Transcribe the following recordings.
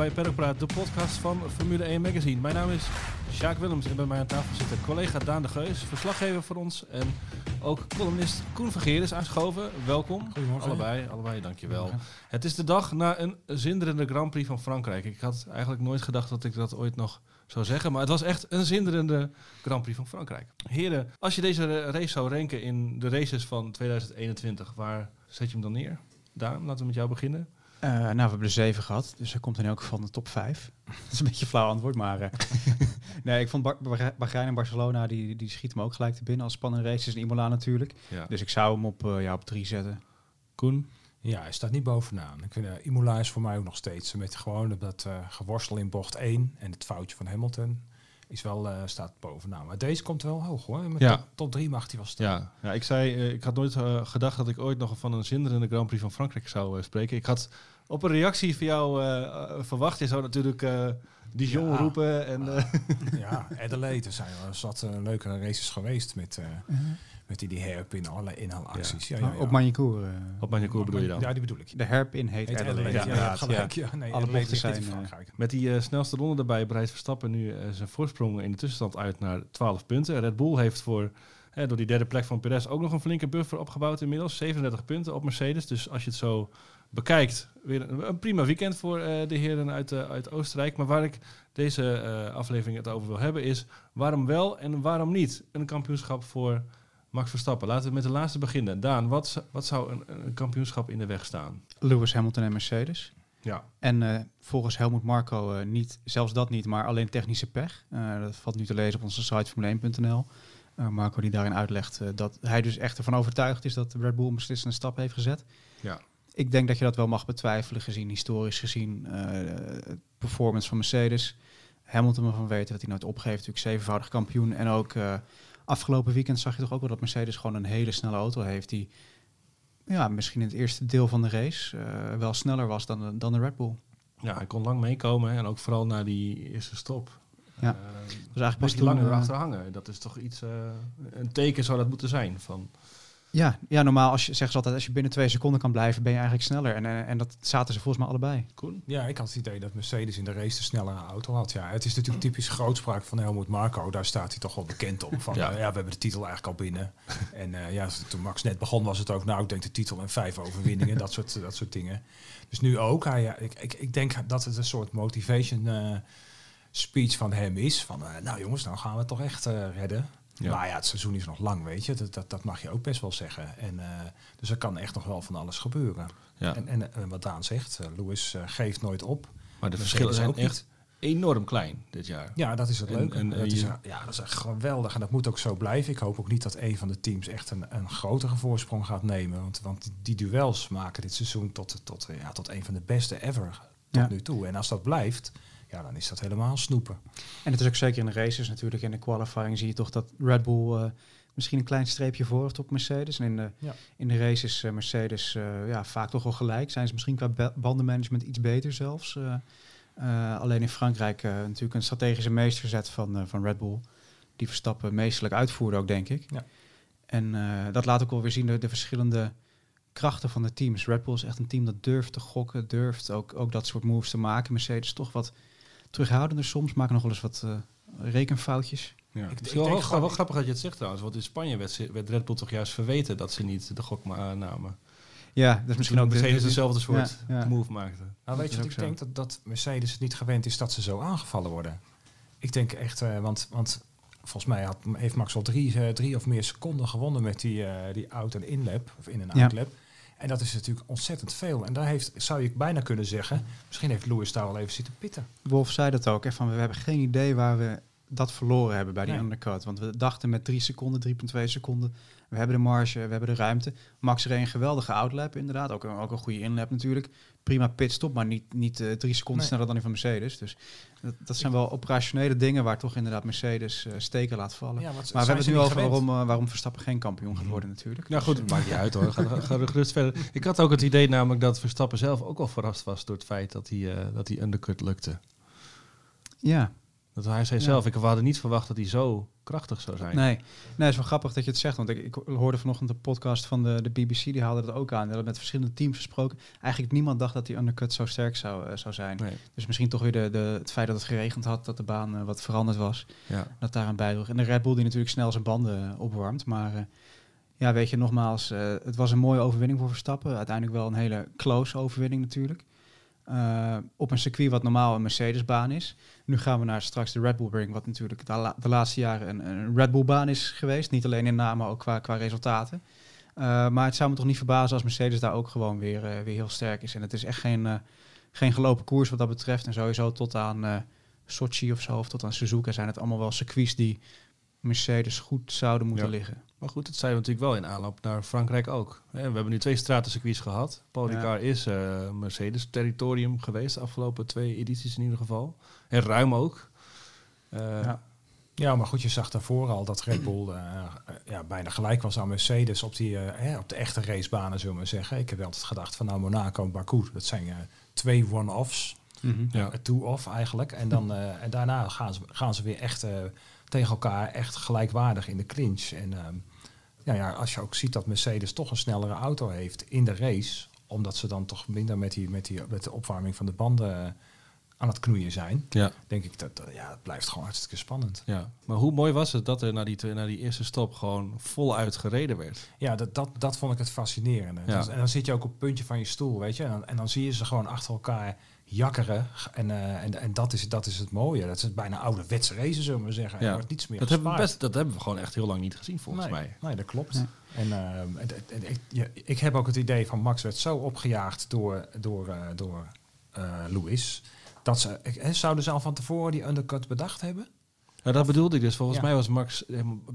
bij Peddelpraat, de podcast van Formule 1 Magazine. Mijn naam is Sjaak Willems en bij mij aan tafel zit de collega Daan de Geus, verslaggever voor ons. En ook columnist Koen Vergeer is aangeschoven. Welkom. Goedemorgen. Allebei, allebei, dankjewel. Het is de dag na een zinderende Grand Prix van Frankrijk. Ik had eigenlijk nooit gedacht dat ik dat ooit nog zou zeggen, maar het was echt een zinderende Grand Prix van Frankrijk. Heren, als je deze race zou ranken in de races van 2021, waar zet je hem dan neer? Daan, laten we met jou beginnen. Uh, nou, we hebben er zeven gehad, dus hij komt in elk geval in de top vijf. dat is een beetje een flauw antwoord, maar... Uh, nee, ik vond Bar Bahrein en Barcelona, die, die schieten me ook gelijk te binnen als spannende races. En Imola natuurlijk. Ja. Dus ik zou hem op, uh, ja, op drie zetten. Koen? Ja, hij staat niet bovenaan. Ik vind, uh, Imola is voor mij ook nog steeds met gewoon dat uh, geworstel in bocht 1 en het foutje van Hamilton is wel uh, staat bovenaan. Maar deze komt wel hoog hoor. Met Ja. top, top 3 mag hij wel staan. Ja, ja ik zei, eh, ik had nooit eh, gedacht dat ik ooit nog van een zinderende Grand Prix van Frankrijk zou eh, spreken. Ik had op een reactie van jou eh, eh, verwacht. Je zou natuurlijk eh Dijon Ja. roepen en eh, Ja, Adelaide er zijn er zat uh, leuke races geweest met, uh, met die, die hairpin alle inhaalacties. Ja. Ja, ja, ja. Op Magny-Cours. uh, op bedoel je dan? Ja, die bedoel ik. de herpin heet, Heet Adelaide. Adelaide, ja, gelijk. Ja. Nee, Alle Adelaide bochten zijn, in Frankrijk. Met die eh, snelste ronde daarbij breidt Verstappen nu eh, zijn voorsprong in de tussenstand uit naar 12 punten. Red Bull heeft voor, door die derde plek van Perez ook nog een flinke buffer opgebouwd inmiddels. 37 punten op Mercedes. Dus als je het zo bekijkt, weer een, een prima weekend voor eh, de heren uit, eh, uit Oostenrijk. Maar waar ik deze eh, aflevering het over wil hebben is waarom wel en waarom niet een kampioenschap voor Max Verstappen. Laten we met de laatste beginnen. Daan, wat, wat zou een, een kampioenschap in de weg staan? Lewis Hamilton en Mercedes. Ja, En volgens Helmut Marco niet, zelfs dat niet, maar alleen technische pech. Dat valt nu te lezen op onze site formule1.nl. Eh, Marco die daarin uitlegt dat hij dus echt ervan overtuigd is dat Red Bull een stap heeft gezet. ja. Ik denk dat je dat wel mag betwijfelen gezien, historisch gezien, eh, het performance van Mercedes. Hamilton ervan weten dat hij nooit opgeeft, natuurlijk zevenvoudig kampioen. En ook eh, afgelopen weekend zag je toch ook wel dat Mercedes gewoon een hele snelle auto heeft die ja, misschien in het eerste deel van de race eh, wel sneller was dan de, dan de Red Bull. Ja, hij kon lang meekomen en ook vooral na die eerste stop. Ja. Eh, Dus eigenlijk hij langer erachter hangen. Dat is toch iets, een teken zou dat moeten zijn. Van, Ja, ja, normaal als je, zeggen ze altijd, als je binnen twee seconden kan blijven, ben je eigenlijk sneller. En, eh, en dat zaten ze volgens mij allebei. Ja, ik had het idee dat Mercedes in de race de snellere auto had. Ja, het is natuurlijk typisch grootspraak van Helmut Marco. Daar staat hij toch wel bekend op. Van, Ja. ja, we hebben de titel eigenlijk al binnen. En eh, ja, toen Max net begon was het ook, nou, ik denk de titel en vijf overwinningen. dat, soort, dat soort dingen. Dus nu ook. Hij, ja, ik, ik, ik denk dat het een soort motivation eh, speech van hem is. Van, eh, nou jongens, nou gaan we het toch echt eh, redden. Ja. Maar ja, het seizoen is nog lang, weet je. Dat, dat, dat mag je ook best wel zeggen. En, eh, dus er kan echt nog wel van alles gebeuren. Ja. En, en eh, wat Daan zegt, eh, Lewis eh, geeft nooit op. Maar de verschillen zijn ook echt enorm klein dit jaar. Ja, dat is het leuke. en, dat is, ja, dat is echt geweldig. En dat moet ook zo blijven. Ik hoop ook niet dat een van de teams echt een, een grotere voorsprong gaat nemen. Want, want die duels maken dit seizoen tot, tot, ja, tot een van de beste ever tot Ja. nu toe. En als dat blijft, ja, dan is dat helemaal snoepen. En het is ook zeker in de races natuurlijk. In de qualifying zie je toch dat Red Bull eh, misschien een klein streepje voor heeft op Mercedes. En in de, Ja. in de races eh, Mercedes eh, ja, vaak toch wel gelijk. Zijn ze misschien qua ba- bandenmanagement iets beter zelfs. Alleen in Frankrijk natuurlijk een strategische meesterzet van, van Red Bull. Die Verstappen meestelijk uitvoerde ook, denk ik. Ja. En dat laat ook wel weer zien de, de verschillende krachten van de teams. Red Bull is echt een team dat durft te gokken, durft ook, ook dat soort moves te maken. Mercedes toch wat terughoudender soms, maken nog wel eens wat eh, rekenfoutjes. Ja. Ik- het is ik wel, denk wel, gewoon- wel grappig dat je het zegt trouwens. Want in Spanje werd, werd Red Bull toch juist verweten dat ze niet de gok ma- namen. Ja, dat is misschien ook de- Mercedes de- dezelfde soort Ja, ja. move maakte. Nou, weet je wat ik zo. denk? Dat, dat Mercedes het niet gewend is dat ze zo aangevallen worden. Ik denk echt, eh, want, want volgens mij had, heeft Max al drie, eh, drie of meer seconden gewonnen met die, eh, die out- en inlap, of in- en Ja. En dat is natuurlijk ontzettend veel. En daar heeft, zou je bijna kunnen zeggen, misschien heeft Lewis daar wel even zitten pitten. Wolf zei dat ook, hè, van we hebben geen idee waar we dat verloren hebben bij die Nee. undercut. Want we dachten met 3 seconden, 3,2 seconden, we hebben de marge, we hebben de ruimte. Max reed een geweldige outlap inderdaad, ook een, ook een goede inlap natuurlijk. Prima pitstop, maar niet, niet eh, drie seconden Nee. sneller dan die van Mercedes. Dus dat, dat zijn wel operationele dingen waar toch inderdaad Mercedes eh, steken laat vallen. Ja, maar we hebben het nu over waarom, eh, waarom Verstappen geen kampioen gaat worden natuurlijk. Nou Dus, goed, het maakt niet uit hoor. Ga, ga, gerust verder. Ik had ook het idee namelijk dat Verstappen zelf ook wel verrast was door het feit dat hij, eh, dat hij undercut lukte. Ja, Dat hij zei Ja. zelf, ik hadden niet verwacht dat hij zo krachtig zou zijn. Nee, nee, het is wel grappig dat je het zegt. Want ik, ik hoorde vanochtend de podcast van de, de BBC, die haalde dat ook aan. Die hadden met verschillende teams gesproken. Eigenlijk niemand dacht dat die undercut zo sterk zou, eh, zou zijn. Nee. Dus misschien toch weer de, de, het feit dat het geregend had, dat de baan eh, wat veranderd was. Ja. Dat daaraan bijdroeg. En de Red Bull die natuurlijk snel zijn banden eh, opwarmt. Maar ja, weet je, nogmaals, het was een mooie overwinning voor Verstappen. Uiteindelijk wel een hele close overwinning natuurlijk. Eh, op een circuit wat normaal een Mercedes-baan is. Nu gaan we naar straks de Red Bull Ring, wat natuurlijk de, la- de laatste jaren een, een Red Bull-baan is geweest. Niet alleen in naam, maar ook qua, qua resultaten. Eh, maar het zou me toch niet verbazen als Mercedes daar ook gewoon weer, eh, weer heel sterk is. En het is echt geen, geen gelopen koers wat dat betreft. En sowieso tot aan Sochi of zo, of tot aan Suzuka zijn het allemaal wel circuits die Mercedes goed zouden moeten Ja. liggen. Maar goed, dat zijn we natuurlijk wel in aanloop naar Frankrijk ook. Hè, We hebben nu twee stratencircuits gehad. Paul Ja. Ricard is eh, Mercedes-territorium geweest, de afgelopen twee edities in ieder geval. En ruim ook. Eh, Ja. Ja, maar goed, je zag daarvoor al dat Red Bull eh, ja, bijna gelijk was aan Mercedes op, die, eh, hè, op de echte racebanen, zullen we maar zeggen. Ik heb altijd gedacht van nou Monaco en Baku, dat zijn eh, twee one-offs, Ja. eh, two-off eigenlijk. En, dan, eh, en daarna gaan ze, gaan ze weer echt eh, tegen elkaar echt gelijkwaardig in de clinch. En ehm, ja, ja, als je ook ziet dat Mercedes toch een snellere auto heeft in de race, omdat ze dan toch minder met, die, met, die, met de opwarming van de banden eh, aan het knoeien zijn, Ja, denk ik dat ja, het blijft gewoon hartstikke spannend. ja. Maar hoe mooi was het dat er na die, na die eerste stop gewoon voluit gereden werd? Ja, dat, dat, dat vond ik het fascinerende. Ja. Dus- en dan zit je ook op het puntje van je stoel, weet je. En dan, en dan zie je ze gewoon achter elkaar jakkeren. En, eh, en, en dat, is, dat is het mooie. Dat is bijna ouderwetse racen, zullen we zeggen. Ja. Er wordt niets meer Dat hebben, we best, dat hebben we gewoon echt heel lang niet gezien, volgens nee, mij. Nee, dat klopt. Nee. En ehm, het- het- het- ik, ik heb ook het idee van Max werd zo opgejaagd door, door, eh, door eh, Lewis. Dat ze, ik, hè, zouden ze al van tevoren die undercut bedacht hebben? Ja, dat bedoelde ik dus. Volgens Ja. mij was Max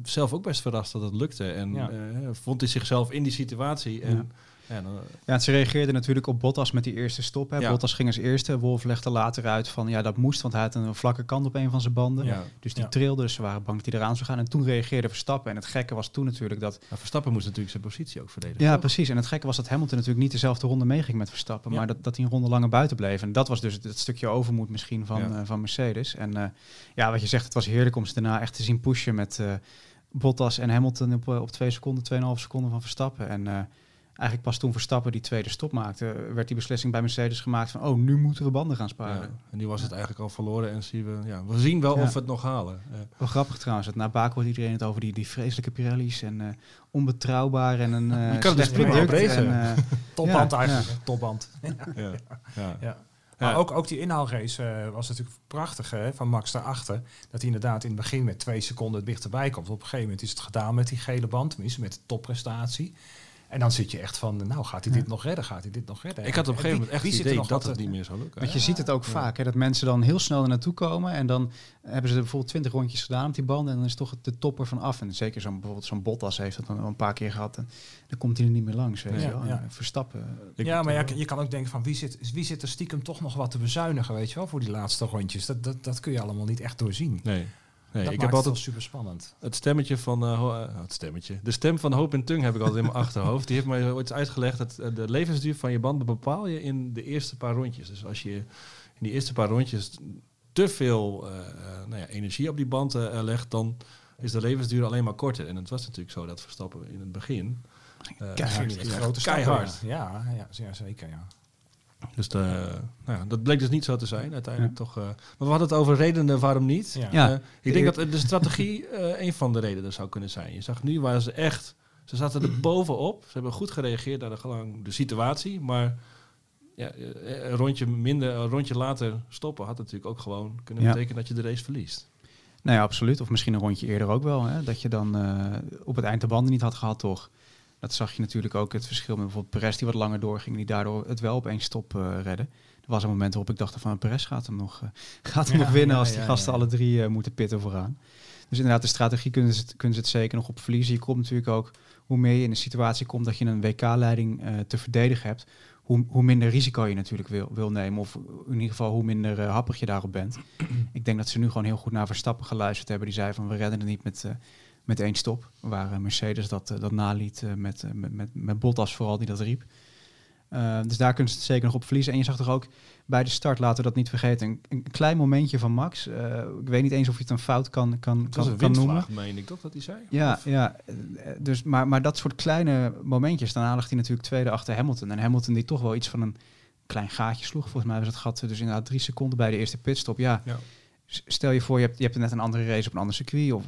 zelf ook best verrast dat het lukte. En Ja. eh, vond hij zichzelf in die situatie. En, ja. dan, Ja, en ze reageerden natuurlijk op Bottas met die eerste stop. Hè. Ja. Bottas ging als eerste. Wolf legde later uit van ja, dat moest, want hij had een vlakke kant op een van zijn banden. ja. Dus die Ja. trilde, dus ze waren bang dat hij eraan zou gaan. En toen reageerde Verstappen. En het gekke was toen natuurlijk dat... Maar Verstappen moest natuurlijk zijn positie ook verdedigen. Ja, toch? precies. En het gekke was dat Hamilton natuurlijk niet dezelfde ronde meeging met Verstappen. Ja. Maar dat, dat hij een ronde langer buiten bleef. En dat was dus het, het stukje overmoed misschien van, Ja. eh, van Mercedes. En eh, ja, wat je zegt, het was heerlijk om ze daarna echt te zien pushen met eh, Bottas en Hamilton op, op twee seconden, 2,5 seconden van Verstappen. En eh, eigenlijk pas toen Verstappen die tweede stop maakte, werd die beslissing bij Mercedes gemaakt van, oh, nu moeten we banden gaan sparen. Ja, en nu was het eigenlijk al verloren en zien we, ja, we zien wel Ja. of we het nog halen. Eh, Wel grappig trouwens, dat na Baku hoort iedereen het over die, die vreselijke Pirelli's en eh, onbetrouwbaar en een eh Je kan het dus slecht prima product. opracen. En, Topband Ja, eigenlijk. Topband. ja. Ja. Ja. Ja. Maar ook, ook die inhaalrace eh, was natuurlijk prachtig hè, van Max daarachter. Dat hij inderdaad in het begin met twee seconden dichterbij komt. Op een gegeven moment is het gedaan met die gele band. Tenminste met de topprestatie. En dan zit je echt van, nou gaat hij dit nog redden? Gaat hij dit nog redden? Ik had op een En gegeven moment echt het idee dat het niet meer zou lukken. Want je ziet het ook vaak, hè, dat mensen dan heel snel er naartoe komen en dan hebben ze er bijvoorbeeld 20 rondjes gedaan op die banden en dan is toch het de topper van af. En zeker zo'n bijvoorbeeld zo'n Bottas heeft dat dan een paar keer gehad en dan komt hij er niet meer langs. Weet Ja, je wel. Verstappen. Ik- ja, maar ja, je kan ook denken van wie zit, wie zit er stiekem toch nog wat te bezuinigen, weet je wel, voor die laatste rondjes. Dat, dat, dat kun je allemaal niet echt doorzien. Nee. Nee dat ik maakt heb altijd super spannend. het stemmetje van... eh, eh, het stemmetje. De stem van Hoop en Tung heb ik altijd in mijn achterhoofd. Die heeft mij ooit uitgelegd dat eh, de levensduur van je banden bepaal je in de eerste paar rondjes. Dus als je in die eerste paar rondjes te veel nou ja, energie op die band legt, dan is de levensduur alleen maar korter. En het was natuurlijk zo dat Verstappen in het begin... Keihard. keihard. Ja, ja, ja, zeker. Ja. Dus de, nou ja, dat bleek dus niet zo te zijn uiteindelijk toch. eh, maar we hadden het over redenen waarom niet. Ja. Eh, ik denk dat de strategie eh, een van de redenen zou kunnen zijn. Je zag nu waar ze echt, ze zaten er bovenop. Ze hebben goed gereageerd naar de, gewoon de situatie, maar ja, eh, een rondje minder, een rondje later stoppen had natuurlijk ook gewoon kunnen Ja. betekenen dat je de race verliest. Nou ja, absoluut. Of misschien een rondje eerder ook wel. Hè? Dat je dan eh, op het eind de banden niet had gehad, toch? Dat zag je natuurlijk ook het verschil met bijvoorbeeld Perez die wat langer doorging, die daardoor het wel op één stop eh redde. Er was een moment waarop ik dacht van Perez gaat hem nog, eh, gaat hem Ja, nog winnen ja, als die ja, gasten alle drie eh, moeten pitten vooraan. Dus inderdaad, de strategie kunnen ze, het- kunnen ze het zeker nog op verliezen. Je komt natuurlijk ook, hoe meer je in de situatie komt dat je een WK-leiding eh, te verdedigen hebt, hoe, hoe minder risico je natuurlijk wil, wil nemen. Of in ieder geval hoe minder eh, happig je daarop bent. ik denk dat ze nu gewoon heel goed naar Verstappen geluisterd hebben. Die zei van we redden het niet met, eh, met één stop. Waar eh, Mercedes dat, eh, dat naliet eh, met, met, met, met Bottas vooral die dat riep. Uh, dus daar kunnen ze het zeker nog op verliezen. En je zag toch ook bij de start, laten we dat niet vergeten, een, een klein momentje van Max. Uh, ik weet niet eens of je het een fout kan, kan, kan, een kan noemen. meen ik toch dat hij zei? Ja, Of- ja dus, maar, maar dat soort kleine momentjes, daarna lag hij natuurlijk tweede achter Hamilton. En Hamilton die toch wel iets van een klein gaatje sloeg. Volgens mij was het gat dus inderdaad drie seconden bij de eerste pitstop. Ja, Ja. stel je voor, je hebt, je hebt net een andere race op een ander circuit. Of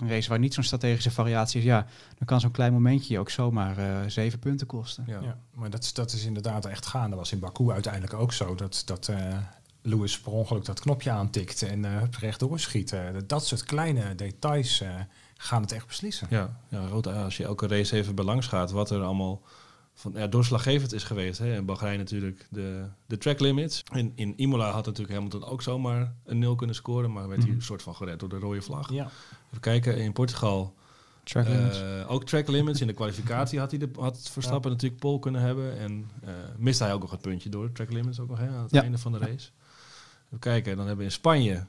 een race waar niet zo'n strategische variatie is. Ja, dan kan zo'n klein momentje je ook zomaar eh, zeven punten kosten. Ja. Ja, maar dat, is- dat is inderdaad echt gaande. Dat was in Baku uiteindelijk ook zo. Dat, dat eh, Lewis per ongeluk dat knopje aantikt en eh rechtdoor schiet. Eh, dat- soort kleine details eh, gaan het echt beslissen. Ja, ja rood, als je elke race even belangs gaat, wat er allemaal van, ja, doorslaggevend is geweest. Hè. In Bahrein natuurlijk de, de track limits. In, in Imola had natuurlijk Hamilton ook zomaar een nul kunnen scoren, maar werd hij Mhm. een soort van gered door de rode vlag. Ja, Even kijken, in Portugal Track eh, ook track limits. In de kwalificatie had, hij de, had Verstappen natuurlijk pole kunnen hebben. En eh, miste hij ook nog het puntje door track limits ook nog hè, aan het Ja. einde van de race. Even kijken, dan hebben we in Spanje.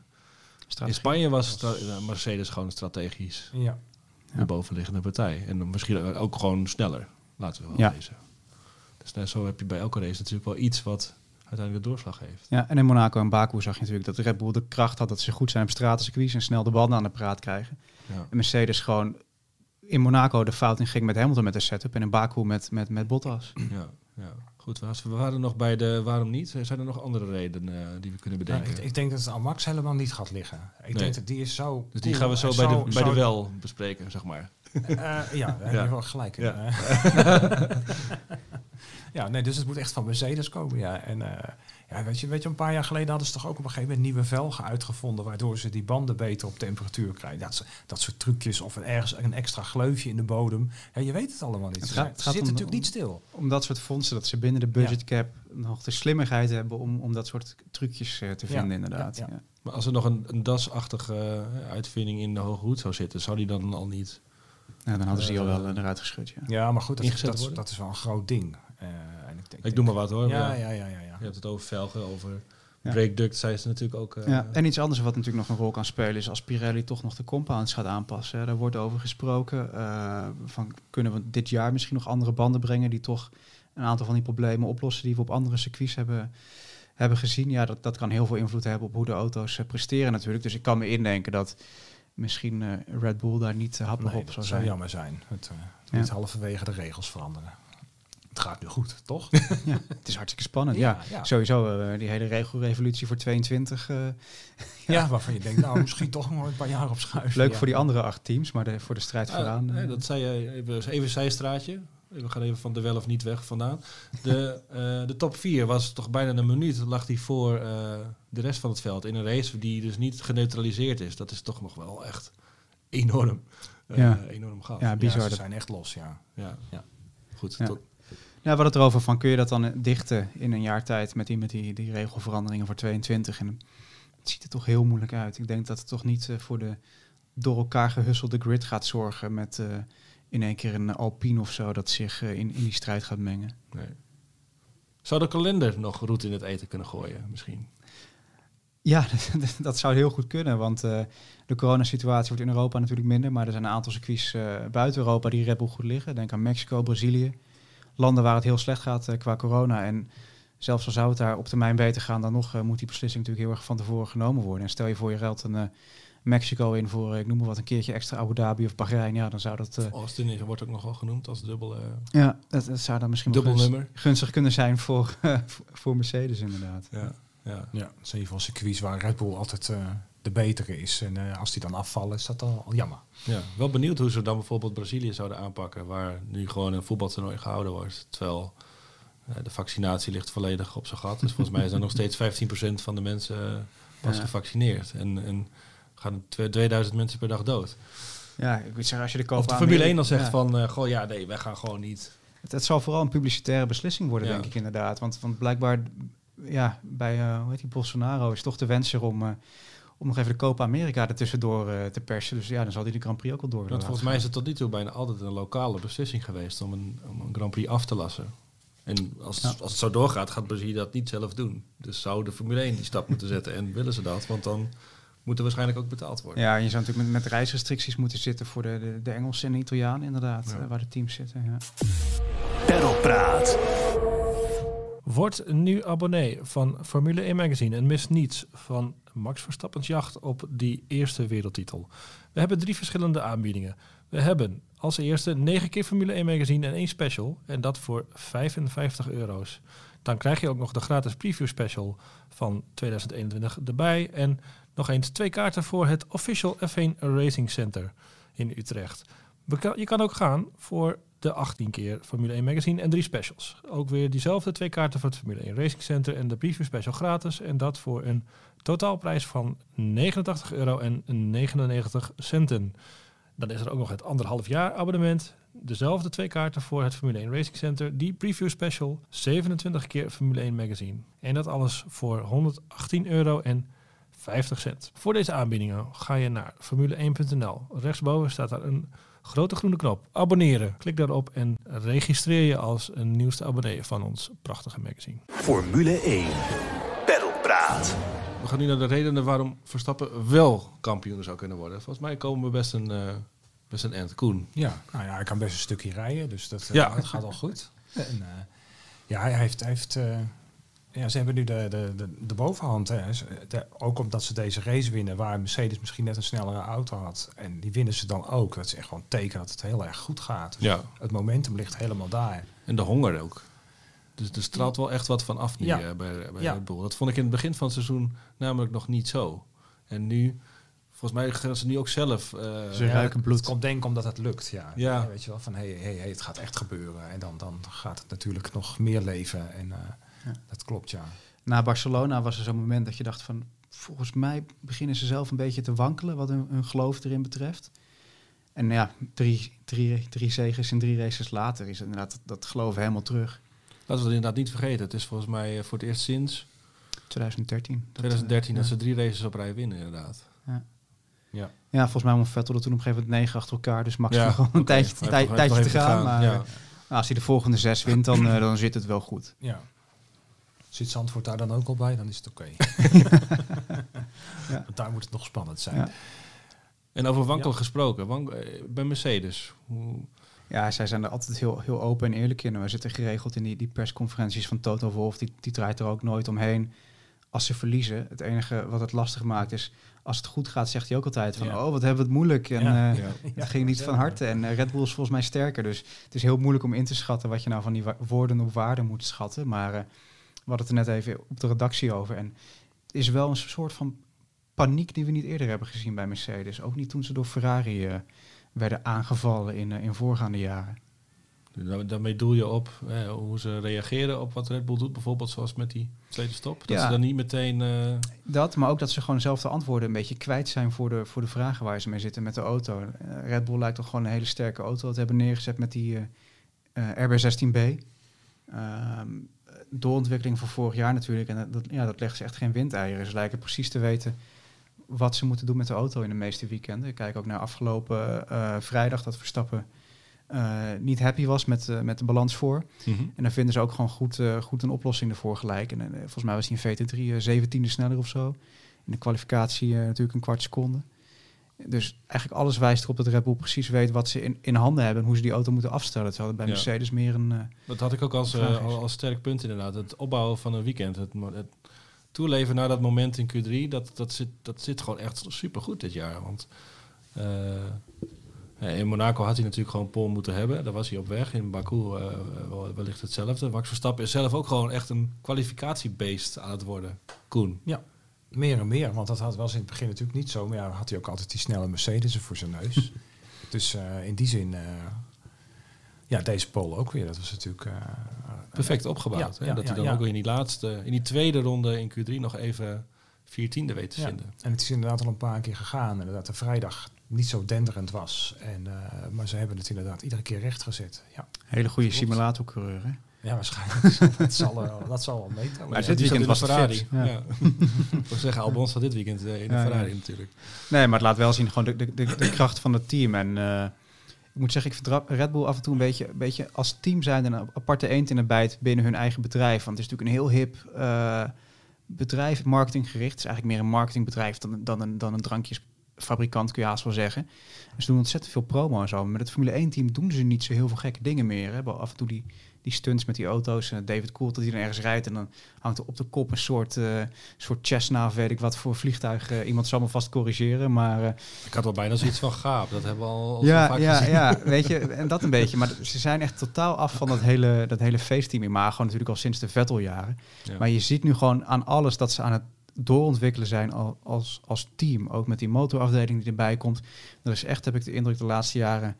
In. Spanje was eh, Mercedes gewoon strategisch ja. de bovenliggende partij. En misschien ook gewoon sneller, laten we wel Ja. wezen. Dus net zo heb je bij elke race natuurlijk wel iets wat uiteindelijk de doorslag heeft. Ja, en in Monaco en Baku zag je natuurlijk dat Red Bull de kracht had dat ze goed zijn op stratencircuits en snel de banden aan de praat krijgen. Ja. En Mercedes gewoon in Monaco de fout in ging met Hamilton met de setup en in Baku met, met, met Bottas. Ja, ja. Goed, we we waren nog bij de waarom niet. Zijn er nog andere redenen eh, die we kunnen Ja, bedenken? ik, ik denk dat het aan Max helemaal niet gaat liggen. Ik Nee. denk dat die is zo. dus die cool gaan we zo bij, de, bij zo- de wel bespreken, zeg maar. Eh, ja, daar heb Ja. je wel gelijk. in. Ja. Eh. ja, nee, dus het moet echt van Mercedes komen. Ja. En eh, ja, weet, je, weet je, een paar jaar geleden hadden ze toch ook op een gegeven moment nieuwe velgen uitgevonden, waardoor ze die banden beter op temperatuur krijgen. Dat, soort- dat soort trucjes of een, ergens een extra gleufje in de bodem. Ja, je weet het allemaal niet. Het Ze, gaat- ze zitten om- natuurlijk niet stil. Om dat soort fondsen, dat ze binnen de budgetcap nog de slimmigheid hebben om, om dat soort trucjes eh, te Ja, vinden inderdaad. ja, Ja, ja. Maar als er nog een, een DAS-achtige uitvinding in de hoge hoed zou zitten, zou die dan al niet... Ja, dan hadden ze die al Eh, wel eh, eruit geschud. Ja. Ja, maar goed, dat, dat, dat is wel een groot ding. Eh, en ik, denk, Ik doe maar wat hoor. Ja, ja, ja, ja. ja. Je hebt het over velgen, over Ja. brake duct, zei ze natuurlijk ook. eh, Ja, en iets anders wat natuurlijk nog een rol kan spelen is als Pirelli toch nog de compounds gaat aanpassen. hè. Daar wordt over gesproken. eh, van kunnen we dit jaar misschien nog andere banden brengen die toch een aantal van die problemen oplossen die we op andere circuits hebben, hebben gezien. Ja, dat, dat kan heel veel invloed hebben op hoe de auto's eh, presteren natuurlijk. Dus ik kan me indenken dat misschien eh, Red Bull daar niet uh, happig Nee, op zou zou zijn. jammer zijn. Het, eh, Ja. Niet halverwege de regels veranderen. Het gaat nu goed, toch? Ja, het is hartstikke spannend. Ja, ja. sowieso eh, die hele regelrevolutie voor 22. eh, Ja, waarvan je denkt, nou, misschien toch nog een paar jaar op schuiven. leuk ja. voor die andere acht teams, maar de, voor de strijd vooraan. nee, eh, dat zei je even, even zijstraatje. We gaan even van de wel of niet weg vandaan. De, eh, de top 4 was toch bijna een minuut, lag die voor eh, de rest van het veld. In een race die dus niet geneutraliseerd is. Dat is toch nog wel echt enorm. eh, Ja. Enorm gaaf. Ja, bizar. Ja, ze dat- zijn echt los, ja. ja. Goed, Ja. tot- Ja, we hadden het erover van kun je dat dan dichten in een jaar tijd met die, met die, die regelveranderingen voor 22. En het ziet er toch heel moeilijk uit. Ik denk dat het toch niet voor de door elkaar gehusselde grid gaat zorgen met eh, in één keer een Alpine of zo dat zich eh, in, in die strijd gaat mengen. nee. Zou de kalender nog roet in het eten kunnen gooien, misschien? Ja, dat zou heel goed kunnen, want eh, de coronasituatie wordt in Europa natuurlijk minder, maar er zijn een aantal circuits eh, buiten Europa die Red Bull goed liggen. Denk aan Mexico, Brazilië, landen waar het heel slecht gaat qua corona. En zelfs al zou het daar op termijn beter gaan, dan nog moet die beslissing natuurlijk heel erg van tevoren genomen worden. En stel je voor je ruilt een Mexico in voor, eh, ik noem maar wat, een keertje extra Abu Dhabi of Bahrein, ja, dan zou dat, eh, Austin is, wordt ook nog wel genoemd als dubbel, eh, ja, dat, dat zou dan misschien wel dubbel gunst- nummer. gunstig kunnen zijn voor, voor Mercedes inderdaad. Ja, ja. Ja, is ieder geval circuits waar Red Bull altijd eh, de betere is. En eh, als die dan afvallen, is dat al, al jammer. Ja, wel benieuwd hoe ze dan bijvoorbeeld Brazilië zouden aanpakken, waar nu gewoon een voetbaltoernooi gehouden wordt. Terwijl eh, de vaccinatie ligt volledig op zijn gat. Dus volgens mij zijn nog steeds 15% van de mensen pas Ja. gevaccineerd. En, en gaan twe- 2000 mensen per dag dood. Ja, ik moet zeggen, als je de Of Copa de Formule 1 dan zegt ja. van, eh, goh ja, nee, wij gaan gewoon niet. Het, het zal vooral een publicitaire beslissing worden, Ja. denk ik inderdaad. Want, want blijkbaar, ja, bij uh, hoe heet die Bolsonaro is toch de wens er om, uh, om nog even de Copa America er tussendoor uh, te persen. Dus ja, dan zal hij de Grand Prix ook al door willen Want volgens mij is het tot nu toe bijna altijd een lokale beslissing geweest om een, om een Grand Prix af te lassen. En als, Ja. als het zo doorgaat, gaat Brazilië dat niet zelf doen. Dus zou de Formule 1 die stap moeten zetten en willen ze dat? Want dan moet er waarschijnlijk ook betaald worden. Ja, en je zou natuurlijk met, met reisrestricties moeten zitten voor de, de, de Engelsen en de Italianen inderdaad, Ja. eh, waar de teams zitten. Ja. Perlpraat. Word nu abonnee van Formule 1 Magazine en mis niets van Max Verstappen's jacht op die eerste wereldtitel. We hebben drie verschillende aanbiedingen. We hebben als eerste 9 keer Formule 1 Magazine en één special. En dat voor 55 euro's. Dan krijg je ook nog de gratis preview special van 2021 erbij. En nog eens twee kaarten voor het Official F1 Racing Center in Utrecht. Je kan ook gaan voor de 18 keer Formule 1 Magazine en drie specials. Ook weer diezelfde twee kaarten voor het Formule 1 Racing Center en de preview special gratis. En dat voor een totaalprijs van 89 euro en 99 centen. Dan is er ook nog het anderhalf jaar abonnement. Dezelfde twee kaarten voor het Formule 1 Racing Center. Die preview special. 27 keer Formule 1 magazine. En dat alles voor 118 euro en 50 cent. Voor deze aanbiedingen ga je naar formule1.nl. Rechtsboven staat daar een grote groene knop. Abonneren. Klik daarop en registreer je als een nieuwste abonnee van ons prachtige magazine. Formule 1. Peddelpraat. We gaan nu naar de redenen waarom Verstappen wel kampioen zou kunnen worden. Volgens mij komen we best een, eh, best een end. Koen. Ja, nou ja, hij kan best een stukje rijden, dus dat, eh, Ja. dat gaat al goed. En, eh, ja, hij heeft, hij heeft eh, ja, ze hebben nu de, de, de, de bovenhand. Hè. Ook omdat ze deze race winnen, waar Mercedes misschien net een snellere auto had. En die winnen ze dan ook. Dat is echt gewoon een teken dat het heel erg goed gaat. Dus Ja. Het momentum ligt helemaal daar. En de honger ook. Dus er straalt wel echt wat van af nu Ja. eh, bij, bij Ja. Red Bull. Dat vond ik in het begin van het seizoen namelijk nog niet zo. En nu, volgens mij gaan ze nu ook zelf... eh, Ze ruiken bloed. Het komt denk ik omdat het lukt. Ja. Ja. Weet je wel, van hey, hey, hey, het gaat echt gebeuren. En dan, dan gaat het natuurlijk nog meer leven. En eh, Ja. dat klopt, ja. Na Barcelona was er zo'n moment dat je dacht van... Volgens mij beginnen ze zelf een beetje te wankelen wat hun, hun geloof erin betreft. En ja, drie, drie, drie zegens en drie races later is inderdaad dat, dat geloof helemaal terug. Laten we het inderdaad niet vergeten. Het is volgens mij eh, voor het eerst sinds 2013. Dat, 2013 eh, dat ja. ze drie races op rij winnen inderdaad. ja. Ja, volgens mij won Vettel er toen op een gegeven moment negen achter elkaar. Dus Max Ja, nog gewoon een tijdje, tij- te gaan. Maar eh, nou, als hij de volgende zes wint, dan, eh, dan zit het wel goed. ja. Zit Zandvoort daar dan ook al bij, dan is het oké. Ja. Want Daar moet het nog spannend zijn. Ja. En over wankel Ja. gesproken. Wank- eh, bij Mercedes. Hoe, Ja, zij zijn er altijd heel, heel open en eerlijk in. We zitten geregeld in die, die persconferenties van Toto Wolff. Die, die draait er ook nooit omheen. Als ze verliezen, het enige wat het lastig maakt is... als het goed gaat, zegt hij ook altijd van... Ja. oh, wat hebben we het moeilijk. En Ja. eh, ja. het ging niet van harte. En eh, Red Bull is volgens mij sterker. Dus het is heel moeilijk om in te schatten... wat je nou van die wa- woorden op waarde moet schatten. Maar eh, we hadden het er net even op de redactie over. En het is wel een soort van paniek die we niet eerder hebben gezien bij Mercedes. Ook niet toen ze door Ferrari eh, werden aangevallen in, eh, in voorgaande jaren. Daar- Daarmee doel je op eh, hoe ze reageren op wat Red Bull doet. Bijvoorbeeld zoals met die tweede stop. Dat Ja. ze dan niet meteen... Dat, maar ook dat ze gewoon zelf de antwoorden een beetje kwijt zijn voor de, voor de vragen waar ze mee zitten met de auto. Red Bull lijkt toch gewoon een hele sterke auto te hebben neergezet met die eh, eh, RB16B. Ehm, doorontwikkeling van vorig jaar natuurlijk. En dat, ja, dat legt ze echt geen windeieren. Ze lijken precies te weten wat ze moeten doen met de auto in de meeste weekenden. Ik kijk ook naar afgelopen eh, vrijdag dat Verstappen eh, niet happy was met, eh, met de balans voor. En dan vinden ze ook gewoon goed, goed een oplossing ervoor gelijk. En volgens mij was hij in VT3 eh, 17e sneller of zo. In de kwalificatie natuurlijk een kwart seconde. Dus eigenlijk alles wijst erop dat Red Bull precies weet wat ze in, in handen hebben en hoe ze die auto moeten afstellen. Terwijl het bij Ja. Mercedes meer een... eh, Dat had ik ook als, eh, als sterk punt inderdaad. Het opbouwen van een weekend. Het, het toeleven naar dat moment in Q3. Dat, dat, zit, dat zit gewoon echt supergoed dit jaar. Want eh, in Monaco had hij natuurlijk gewoon pol moeten hebben. Daar was hij op weg. In Baku wel- wellicht hetzelfde. Max Verstappen is zelf ook gewoon echt een kwalificatiebeest aan het worden. Koen. Meer en meer, want dat had, was in het begin natuurlijk niet zo. Maar ja, had hij ook altijd die snelle Mercedes voor zijn neus. dus eh, in die zin, eh, ja, deze pole ook weer. Dat was natuurlijk... eh, Perfect opgebouwd. Ja, hè? ja, dat ja, hij dan ja. ook weer in die laatste, in die tweede ronde in Q3 nog even viertiende weet te Ja. vinden. En het is inderdaad al een paar keer gegaan. Inderdaad, de vrijdag niet zo denderend was. En, eh, maar ze hebben het inderdaad iedere keer rechtgezet. Ja, hele goede simulatorcoureur. hè? Ja waarschijnlijk. dat, zal, eh, dat zal wel meetellen. Maar Ja, dit weekend de was het Ferrari. Ja. Ja. Ik wil zeggen, Albon staat dit weekend eh, in de. Ferrari natuurlijk. Nee, maar het laat wel zien gewoon de, de, de, de kracht van het team. En eh, ik moet zeggen, ik vind Red Bull af en toe een beetje, een beetje als team zijn een aparte eend in de bijt binnen hun eigen bedrijf. Want het is natuurlijk een heel hip bedrijf, marketinggericht. Het is eigenlijk meer een marketingbedrijf dan, dan, een, dan een drankjes fabrikant, kun je haast wel zeggen. Ze doen ontzettend veel promo en zo. Maar met het Formule 1 team doen ze niet zo heel veel gekke dingen meer. Hè. Af en toe die, die stunts met die auto's. En David Coult dat hij dan ergens rijdt en dan hangt er op de kop een soort, eh soort Cessna, of weet ik wat voor vliegtuig. eh, iemand zal me vast corrigeren, maar... eh, Ik had wel bijna zoiets van gaap. Dat hebben we al, al ja, vaak ja, gezien. ja, weet je, en dat een beetje. Maar ze zijn echt totaal af van dat hele, dat hele feestteam imago, natuurlijk al sinds de Vetteljaren. Ja. Maar je ziet nu gewoon aan alles dat ze aan het doorontwikkelen zijn al- als, als team. Ook met die motorafdeling die erbij komt. Er is echt, heb ik de indruk, de laatste jaren...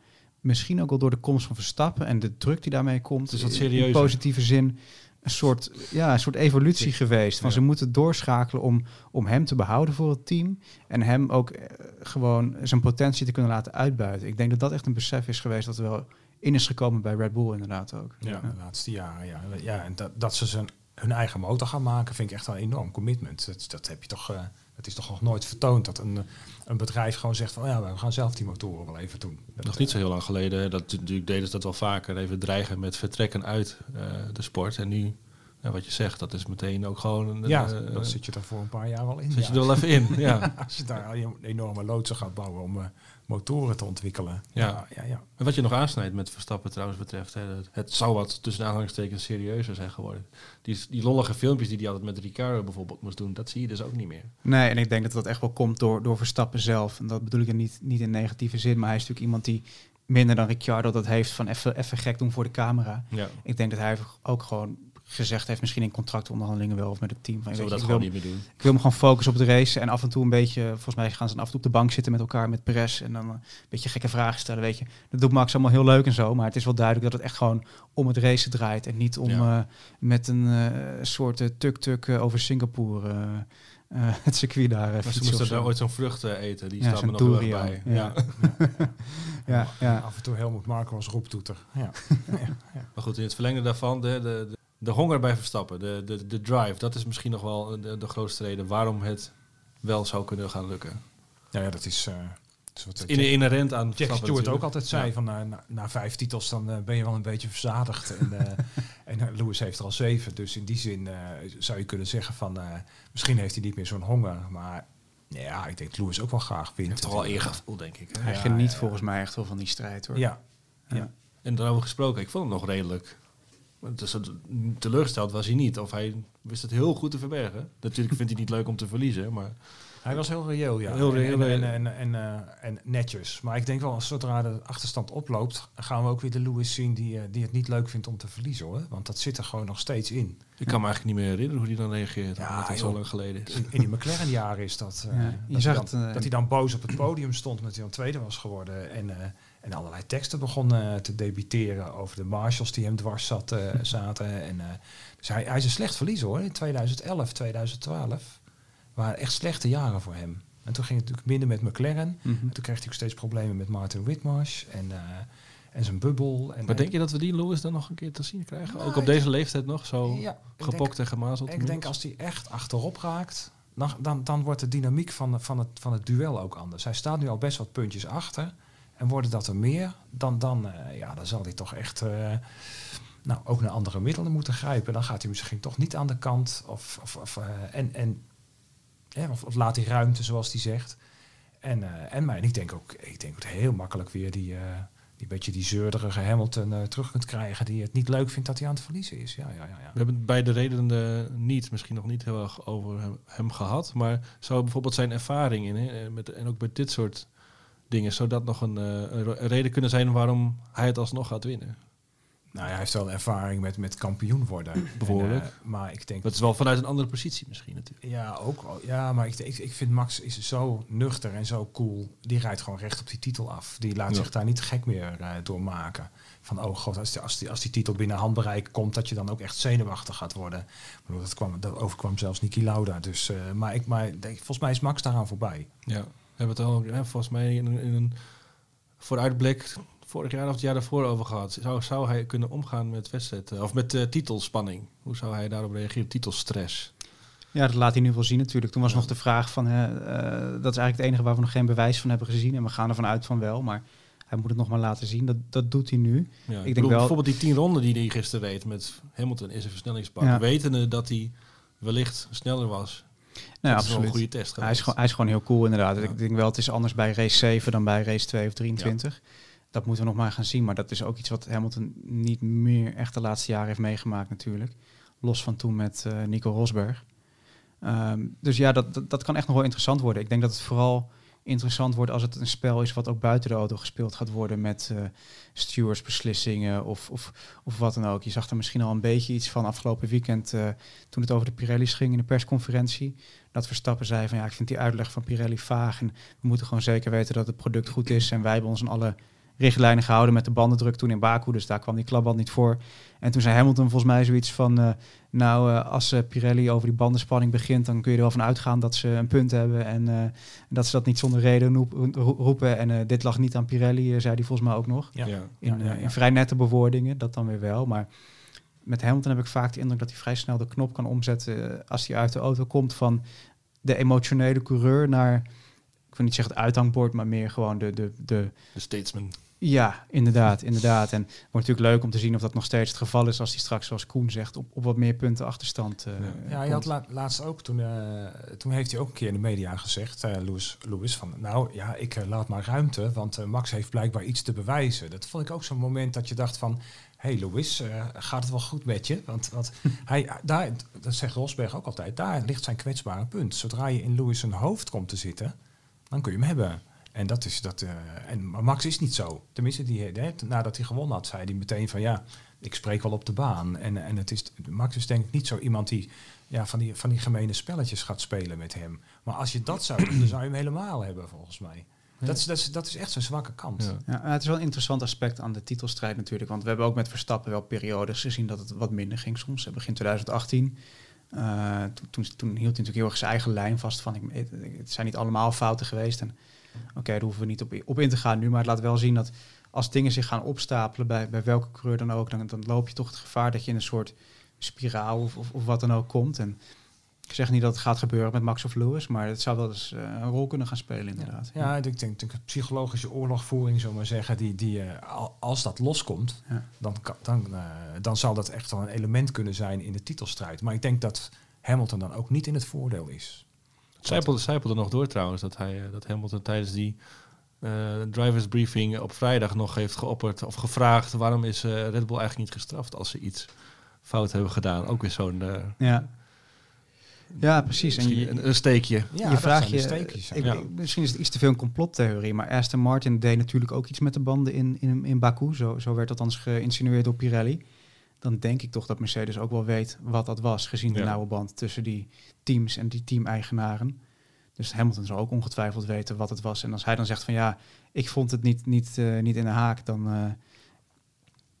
misschien ook al door de komst van Verstappen en de druk die daarmee komt... is wat in serieuzer. positieve zin een soort, ja, een soort evolutie geweest. Van Ja. ze moeten doorschakelen om, om hem te behouden voor het team. En hem ook eh, gewoon zijn potentie te kunnen laten uitbuiten. Ik denk dat dat echt een besef is geweest dat er wel in is gekomen bij Red Bull inderdaad ook. Ja, de laatste jaren. Ja, ja en dat, dat ze zijn, hun eigen motor gaan maken, vind ik echt een enorm commitment. Dat, dat heb je toch. eh, dat is toch nog nooit vertoond dat een, een bedrijf gewoon zegt van ja, we gaan zelf die motoren wel even doen. Nog niet zo heel lang geleden, dat natuurlijk deden ze dat wel vaker, even dreigen met vertrekken uit eh, de sport. En nu, wat je zegt, dat is meteen ook gewoon... een, ja, eh, dan zit je er voor een paar jaar wel in. zit ja. je er wel even in. Ja. Als je daar een enorme loodsen gaat bouwen om eh, motoren te ontwikkelen. Ja. ja, ja. ja. En wat je nog aansnijdt met Verstappen trouwens betreft, hè, het- zou wat tussen aanhalingstekens serieuzer zijn geworden. Die, die lollige filmpjes die hij altijd met Ricardo bijvoorbeeld moest doen, dat zie je dus ook niet meer. Nee, en ik denk dat dat echt wel komt door, door Verstappen zelf. En dat bedoel ik er niet, niet in negatieve zin, maar hij is natuurlijk iemand die minder dan Ricciardo dat heeft van even, even gek doen voor de camera. Ja. Ik denk dat hij ook gewoon gezegd heeft, misschien in contractonderhandelingen wel of met het team. Van, Zullen dat ik, gewoon wil, niet meer doen? ik wil me gewoon focussen op de race en af en toe een beetje, volgens mij gaan ze dan af en toe op de bank zitten met elkaar met Perez en dan een beetje gekke vragen stellen, weet je. Dat doet Max allemaal heel leuk en zo, maar het is wel duidelijk dat het echt gewoon om het racen draait en niet om Ja. eh, met een eh, soort eh, tuk-tuk eh, over Singapore eh, eh, het circuit daar. eh, ze moesten zo. daar ooit zo'n vrucht eh, eten, die Ja, staat me nog heel erg durian, bij. ja. Ja. ja, ja. Af en toe Helmut Marko als roeptoeter. Ja. Maar goed, in het verlengde daarvan, de, de, de, de honger bij Verstappen, de, de, de drive, dat is misschien nog wel de, de grootste reden waarom het wel zou kunnen gaan lukken. Ja, ja, dat is... eh, dat is wat In, inherent aan Jack Verstappen Stewart ook altijd zei Ja. van na, na, na vijf titels dan eh, ben je wel een beetje verzadigd. en eh, en eh, Lewis heeft er al zeven. Dus in die zin eh, zou je kunnen zeggen van eh, misschien heeft hij niet meer zo'n honger. Maar ja, ik denk dat Lewis ook wel graag wint. Hij heeft toch wel eergevoel, denk ik. Hè? Hij Ja, geniet ja. volgens mij echt wel van die strijd hoor. Ja, En daarover gesproken, ik vond hem nog redelijk. Dus het- teleurgesteld was hij niet. Of hij wist het heel goed te verbergen. Natuurlijk vindt hij het niet leuk om te verliezen, maar hij was heel reëel, ja. Heel reëel, en, en, en, en, en, eh, en netjes. Maar ik denk wel, als zodra de achterstand oploopt, gaan we ook weer de Lewis zien die, eh, die het niet leuk vindt om te verliezen hoor. Want dat zit er gewoon nog steeds in. ik kan me eigenlijk niet meer herinneren hoe hij dan reageert. Ja, het zo lang geleden is. In, in die McLaren-jaren is dat. eh, Ja, je dat, hij zag dat hij dan boos op het podium stond omdat hij dan tweede was geworden. En, eh, en allerlei teksten begon eh, te debiteren over de marshals die hem dwars zat, eh, zaten. En, eh, dus hij, hij is een slecht verliezer hoor. In 2011, 2012 waren echt slechte jaren voor hem. En toen ging het natuurlijk minder met McLaren. Mhm. En toen kreeg hij ook steeds problemen met Martin Whitmarsh en, en zijn bubbel. En, Maar denk je dat we die Lewis dan nog een keer te zien krijgen? Nou, ook op ik- deze leeftijd nog zo Ja, gepokt en gemazeld? Ik denk als hij echt achterop raakt, dan, dan, dan wordt de dynamiek van, van, het, van het duel ook anders. Hij staat nu al best wat puntjes achter. En worden dat er meer, dan, dan, eh, ja, dan zal hij toch echt eh, nou, ook naar andere middelen moeten grijpen. Dan gaat hij misschien toch niet aan de kant. Of, of, of, eh, en, en, of, laat hij ruimte, zoals hij zegt. En, en maar ik denk ook, ik denk heel makkelijk weer die, die beetje die zeurderige Hamilton terug kunt krijgen. Die het niet leuk vindt dat hij aan het verliezen is. Ja, ja, ja. ja. We hebben bij de redenen niet, misschien nog niet heel erg over hem, hem gehad. Maar zou bijvoorbeeld zijn ervaring in, hè, met, en ook bij dit soort dingen, zou dat nog een, eh, een reden kunnen zijn waarom hij het alsnog gaat winnen? Nou, ja, hij heeft wel ervaring met, met kampioen worden. Bijvoorbeeld. En, eh, maar ik denk... Dat is wel vanuit een andere positie misschien natuurlijk. Ja, ook. Ja, maar ik, ik, ik vind Max is zo nuchter en zo cool. Die rijdt gewoon recht op die titel af. Die laat Ja. zich daar niet gek meer eh, door maken. Van, oh god, als die, als, die, als die titel binnen handbereik komt... dat je dan ook echt zenuwachtig gaat worden. Ik bedoel, dat, kwam, dat overkwam zelfs Niki Lauda. Dus, maar ik, maar denk, volgens mij is Max daaraan voorbij. Ja, hebben het al hè, volgens mij in, een- in een vooruitblik vorig jaar of het jaar daarvoor over gehad. Zou, zou hij kunnen omgaan met wedstrijd eh, of met eh, titelspanning? Hoe zou hij daarop reageren? Titelstress. Ja, dat laat hij nu wel zien natuurlijk. Toen was nog de vraag van, hè, eh, dat is eigenlijk het enige waar we nog geen bewijs van hebben gezien. En we gaan ervan uit van wel, maar hij moet het nog maar laten zien. Dat, dat doet hij nu. Ja, ik denk wel- Bijvoorbeeld die tien ronden die hij gisteren reed met Hamilton is een versnellingsbak. Ja. Wetende dat hij wellicht sneller was. Nou, dat is wel een absoluut. goede test. Hij is, gewoon, hij is gewoon heel cool inderdaad. Ja. Ik denk wel, het is anders bij race 7 dan bij race 2 of 23. Dat moeten we nog maar gaan zien. Maar dat is ook iets wat Hamilton niet meer echt de laatste jaren heeft meegemaakt natuurlijk. Los van toen met eh, Nico Rosberg. Ehm, dus ja, dat, dat, dat kan echt nog wel interessant worden. Ik denk dat het vooral interessant wordt als het een spel is wat ook buiten de auto gespeeld gaat worden met eh stewardsbeslissingen of, of, of wat dan ook. Je zag er misschien al een beetje iets van afgelopen weekend eh, toen het over de Pirelli's ging in de persconferentie. Dat Verstappen zei van ja, ik vind die uitleg van Pirelli vaag en we moeten gewoon zeker weten dat het product goed is. En wij hebben ons alle richtlijnen gehouden met de bandendruk toen in Baku, dus daar kwam die klapband niet voor. En toen zei Hamilton volgens mij zoiets van, eh, nou eh, als eh, Pirelli over die bandenspanning begint, dan kun je er wel van uitgaan dat ze een punt hebben en eh, dat ze dat niet zonder reden roep- ro- roepen. En eh, dit lag niet aan Pirelli, zei hij volgens mij ook nog. Ja. Ja. In, eh, in vrij nette bewoordingen, dat dan weer wel. Maar met Hamilton heb ik vaak de indruk dat hij vrij snel de knop kan omzetten als hij uit de auto komt van de emotionele coureur naar, ik wil niet zeggen het uithangbord, maar meer gewoon de, de, de De statesman. Ja, inderdaad, inderdaad. En het wordt natuurlijk leuk om te zien of dat nog steeds het geval is als hij straks, zoals Koen zegt, op, op wat meer punten achterstand eh Ja. Ja, hij had la- laatst ook, toen, eh, toen heeft hij ook een keer in de media gezegd, eh Louis, Louis, van nou ja, ik laat maar ruimte, want Max heeft blijkbaar iets te bewijzen. Dat vond ik ook zo'n moment dat je dacht van, hé hey Louis, eh, gaat het wel goed met je? Want, want hij, daar, dat zegt Rosberg ook altijd, daar ligt zijn kwetsbare punt. Zodra je in Louis zijn hoofd komt te zitten, dan kun je hem hebben. En dat is dat. eh, en maar Max is niet zo. Tenminste, die, hè, nadat hij gewonnen had, zei hij meteen van ja, ik spreek wel op de baan. En, en het is, Max is denk ik niet zo iemand die ja, van, die, van die gemene spelletjes gaat spelen met hem. Maar als je dat zou doen, dan zou je hem helemaal hebben, volgens mij. Dat, is, dat, is, dat is echt zijn zwakke kant. Ja. Ja, het is wel een interessant aspect aan de titelstrijd natuurlijk. Want we hebben ook met Verstappen wel periodes gezien dat het wat minder ging soms. Begin 2018. eh, toen, toen, toen hield hij natuurlijk heel erg zijn eigen lijn vast van ik, het, het zijn niet allemaal fouten geweest. En oké, daar hoeven we niet op, op in te gaan nu. Maar het laat wel zien dat als dingen zich gaan opstapelen bij, bij welke coureur dan ook, dan, dan loop je toch het gevaar dat je in een soort spiraal of, of, of wat dan ook komt. En ik zeg niet dat het gaat gebeuren met Max of Lewis, maar het zou wel eens eh, een rol kunnen gaan spelen inderdaad. Ja, ik denk, denk, denk psychologische oorlogvoering, zullen we maar zeggen, die, die, eh, al- als dat loskomt, Ja. dan, kan, dan, eh, dan zal dat echt wel een element kunnen zijn in de titelstrijd. Maar ik denk dat Hamilton dan ook niet in het voordeel is. Zijpelde, zijpelde nog door trouwens dat, hij, eh, dat Hamilton tijdens die eh, drivers briefing op vrijdag nog heeft geopperd of gevraagd waarom is eh, Red Bull eigenlijk niet gestraft als ze iets fout hebben gedaan. Ook weer zo'n eh, Ja, ja precies. En je, een, een steekje. Ja, je vraagt je, steekjes, ik- Ja. ik- misschien is het iets te veel een complottheorie, maar Aston Martin deed natuurlijk ook iets met de banden in, in, in Baku. Zo, zo werd dat althans geïnsinueerd door Pirelli. Dan denk ik toch dat Mercedes ook wel weet wat dat was, gezien de Ja. nauwe band tussen die teams en die team-eigenaren. Dus Hamilton zal ook ongetwijfeld weten wat het was. En als hij dan zegt van ja, ik vond het niet, niet, eh, niet in de haak, dan... eh,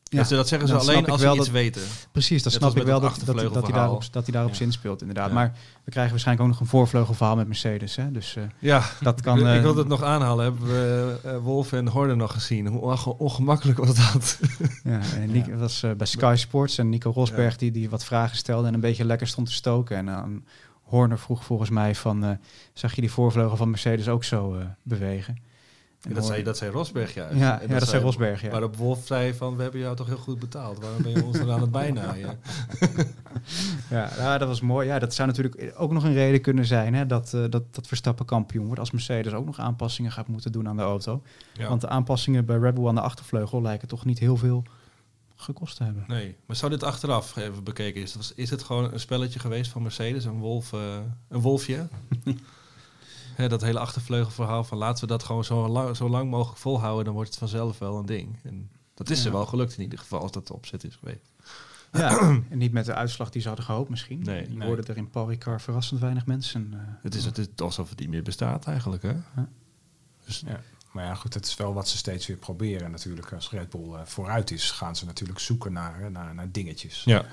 ja, dat, dat zeggen ze alleen als ze iets dat- weten. Precies, dat Net snap ik wel dat, dat, dat, hij daarop, dat hij daarop Ja. zinspeelt, inderdaad. Ja. Maar we krijgen waarschijnlijk ook nog een voorvleugelverhaal met Mercedes. Hè? Dus eh, Ja, dat kan... ik, ik eh, wilde het nog aanhalen. Hebben we eh, Wolf en Horner nog gezien? Hoe onge- ongemakkelijk was dat? Ja, en Nico, dat was bij Sky Sports en Nico Rosberg die, die wat vragen stelde en een beetje lekker stond te stoken. En aan Horner vroeg volgens mij van, zag je die voorvleugel van Mercedes ook zo bewegen? En dat, zei, dat zei Rosberg juist. Ja, En ja, dat zei Rosberg, ja. Waarop Wolf zei van, we hebben jou toch heel goed betaald. Waarom ben je ons dan aan het bijnaaien? Ja, ja, dat was mooi. Ja, dat zou natuurlijk ook nog een reden kunnen zijn hè, dat, eh, dat, dat Verstappen kampioen wordt als Mercedes ook nog aanpassingen gaat moeten doen aan de auto. Ja. Want de aanpassingen bij Red Bull aan de achtervleugel lijken toch niet heel veel gekost te hebben. Nee, maar zou dit achteraf even bekeken is? Is het gewoon een spelletje geweest van Mercedes, een, wolf, eh, een wolfje? Hè, dat hele achtervleugelverhaal van laten we dat gewoon zo lang, zo lang mogelijk volhouden, dan wordt het vanzelf wel een ding. En dat is Ja. er wel gelukt in ieder geval, als dat de opzet is geweest. Ja, en niet met de uitslag die ze hadden gehoopt misschien. Nee. die Nee. worden er in Paul Ricard verrassend weinig mensen. eh, Het is, het is alsof het niet meer bestaat eigenlijk, hè? Dus, Ja. Maar ja, goed, het is wel wat ze steeds weer proberen natuurlijk. Als Red Bull eh, vooruit is, gaan ze natuurlijk zoeken naar, eh, naar, naar dingetjes. ja.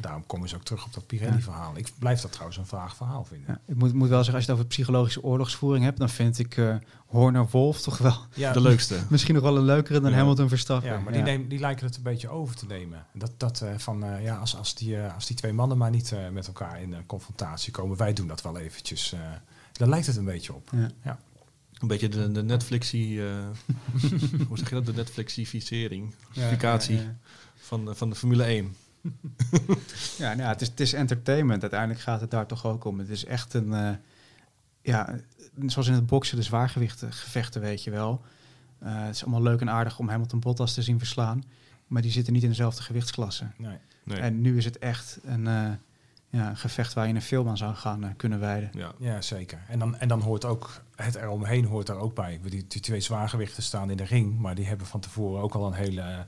Daarom komen ze ook terug op dat Pirelli-verhaal. Ik blijf dat trouwens een vaag verhaal vinden. Ja, ik moet, moet wel zeggen, als je het over psychologische oorlogsvoering hebt, dan vind ik eh Horner Wolf toch wel Ja, De leukste. misschien nog wel een leukere dan Ja. Hamilton Verstappen. Ja, maar Die, neem, die lijken het een beetje over te nemen. Dat, dat eh, van, eh, ja, als, als, die, eh, als die twee mannen maar niet eh, met elkaar in een confrontatie komen, wij doen dat wel eventjes. eh daar lijkt het een beetje op. Ja. Een beetje de, de Netflixie, eh, hoe zeg je dat? De Netflixificering, Ficatie. ja, ja. Van, de- van de Formule 1. Ja, nou het, is, het is entertainment. Uiteindelijk gaat het daar toch ook om. Het is echt een, eh, ja, zoals in het boksen, de zwaargewichten gevechten, weet je wel. Eh, het is allemaal leuk en aardig om Hamilton Bottas te zien verslaan. Maar die zitten niet in dezelfde gewichtsklasse. Nee. Nee. En nu is het echt een, ja, een gevecht waar je een film aan zou gaan eh, kunnen wijden. ja. Ja, zeker. En dan, en dan hoort ook het eromheen hoort daar ook bij. Die, die twee zwaargewichten staan in de ring, maar die hebben van tevoren ook al een hele,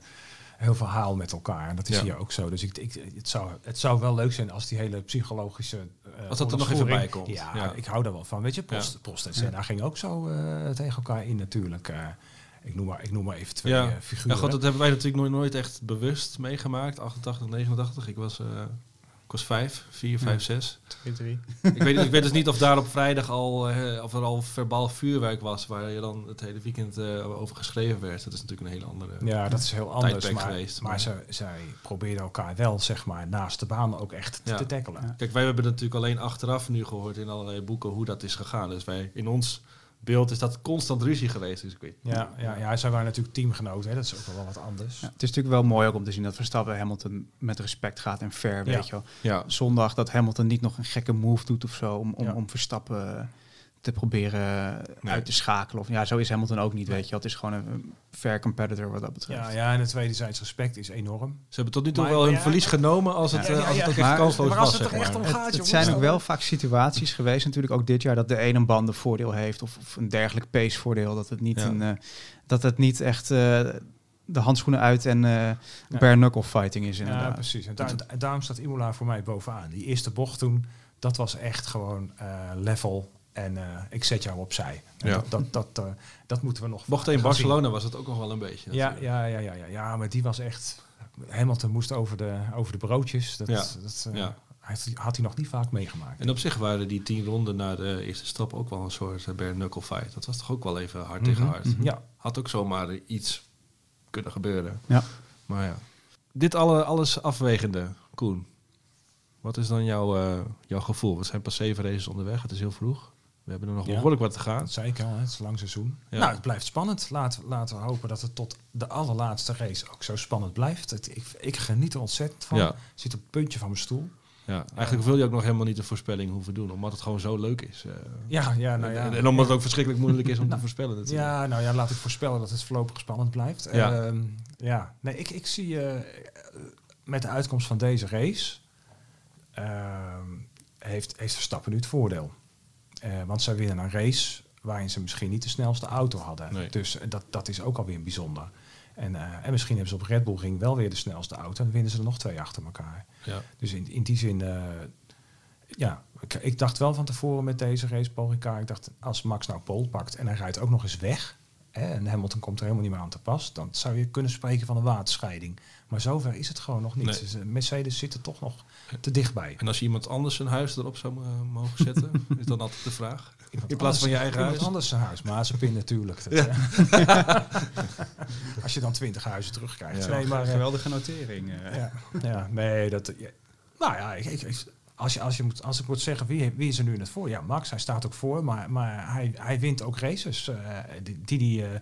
heel verhaal met elkaar. En dat is Ja. hier ook zo. Dus ik, ik, het, zou, het zou wel leuk zijn als die hele psychologische. eh, Als dat er nog even bij komt. Ja, Ja. ik hou daar wel van. Weet je, Prost, Prost en Senna ging ook zo eh, tegen elkaar in natuurlijk. eh. ik, noem maar, ik noem maar even twee Ja. eh, Ja, figuren. god, dat hebben wij natuurlijk nooit, nooit echt bewust meegemaakt. 88, 89. Ik was, vijf, vier, vijf, zes. 2-3. ik, weet, ik weet dus niet of daar op vrijdag al, eh, of er al verbaal vuurwerk was waar je dan het hele weekend eh, over geschreven werd. Dat is natuurlijk een hele andere. Ja, dat is heel anders. Maar, geweest, maar maar- zij, zij probeerden elkaar wel, zeg maar, naast de baan ook echt Ja. te tackelen. Kijk, wij hebben natuurlijk alleen achteraf nu gehoord in allerlei boeken hoe dat is gegaan. Dus wij, in ons beeld is dat constant ruzie geweest. Dus ik weet Ja, ja, ja, zij waren natuurlijk teamgenoten. Hè. Dat is ook wel wat anders. Ja, het is natuurlijk wel mooi ook om te zien dat Verstappen Hamilton met respect gaat en fair, Ja. weet je wel. Ja, Zondag dat Hamilton niet nog een gekke move doet of zo om, om, Ja. om Verstappen eh, te proberen Nee. uit te schakelen. Of, ja, zo is Hamilton ook niet, weet je. Het is gewoon een, fair competitor wat dat betreft. Ja, ja, en het wederzijds respect is enorm. ze hebben tot nu toe Maar- wel hun ja, verlies genomen als het, Ja, ja, eh, als het ja. ook echt Maar- kansloos maar als was. het er echt om gaat, het zijn ook wel vaak situaties geweest, natuurlijk ook dit jaar, dat de ene band een voordeel heeft of, of een dergelijk pacevoordeel. Dat het niet, Ja. een, eh, dat het niet echt eh, de handschoenen uit en eh bare knuckle fighting is Ja, inderdaad. precies. En, daar- en daarom staat Imola voor mij bovenaan. Die eerste bocht toen, dat was echt gewoon eh, level. En eh, ik zet jou opzij. Ja. Dat, dat, dat, eh, dat moeten we nog Bocht 1 gaan Barcelona was het ook nog wel een beetje. Ja, ja, ja, ja, ja, ja, maar die was echt... Hamilton moest over de, over de broodjes. Dat, Ja. dat, eh, Ja. had, had hij nog niet vaak meegemaakt. En op zich waren die tien ronden na de eerste stap ook wel een soort uh, bare knuckle fight. Dat was toch ook wel even hard tegen Mhm, hard. mhm. Ja, Had ook zomaar iets kunnen gebeuren. Ja. Maar ja. Dit alle, alles afwegende, Koen. Wat is dan jouw, eh, jouw gevoel? We zijn pas zeven races onderweg. Het is heel vroeg. We hebben er nog behoorlijk wat te gaan. dat zei ik al. hè. Het is een lang seizoen. Ja. Nou, het blijft spannend. Laten, laten we hopen dat het tot de allerlaatste race ook zo spannend blijft. Het, ik, ik geniet er ontzettend van. Zit op het puntje van mijn stoel. Ja, eigenlijk wil je ook nog helemaal niet de voorspelling hoeven doen. Omdat het gewoon zo leuk is. eh. Ja, ja, nou ja. en, en omdat het ook verschrikkelijk moeilijk is om te voorspellen natuurlijk. Ja, nou ja, laat ik voorspellen dat het voorlopig spannend blijft. Ja. Ehm, ja. Nee, ik, ik zie eh, met de uitkomst van deze race ehm, heeft, heeft Verstappen nu het voordeel. Eh, want zij winnen een race waarin ze misschien niet de snelste auto hadden. Nee. Dus eh, dat, dat is ook alweer bijzonder. En, eh, en misschien hebben ze op Red Bull Ring wel weer de snelste auto. En winnen ze er nog twee achter elkaar. Ja. Dus in, in die zin, ja, ik, ik dacht wel van tevoren met deze race, Paul Ricard, ik dacht als Max nou pole pakt en hij rijdt ook nog eens weg, hè, en Hamilton komt er helemaal niet meer aan te pas, dan zou je kunnen spreken van een waterscheiding. Maar zover is het gewoon nog niet. Nee. Dus, eh, Mercedes zit er toch nog te dichtbij. En als je iemand anders zijn huis erop zou eh, mogen zetten, is dan altijd de vraag. Iemand In plaats van je eigen iemand huis? anders zijn huis, maar ze pin natuurlijk. Dat, hè. als je dan twintig huizen terugkrijgt. Ja. Nee, maar, eh, geweldige notering. eh. Ja, ja nee, dat. ja. Nou ja, ik, ik, ik- als, je, als, je moet, als ik moet zeggen wie, wie is er nu in het voor? Ja, Max, hij staat ook voor, maar, maar hij, hij wint ook races. eh, die die, die eh,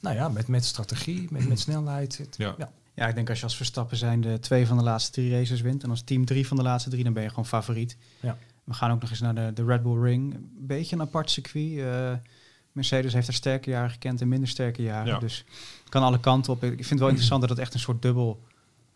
nou ja, met, met strategie, met, met snelheid. Het- Ja. ja. Ja, ik denk als je als Verstappen zijn de twee van de laatste drie races wint. En als team drie van de laatste drie, dan ben je gewoon favoriet. Ja. We gaan ook nog eens naar de, de Red Bull Ring. Een beetje een apart circuit. eh, Mercedes heeft er sterke jaren gekend en minder sterke jaren. Ja. Dus kan alle kanten op. Ik vind het wel interessant dat het echt een soort dubbel,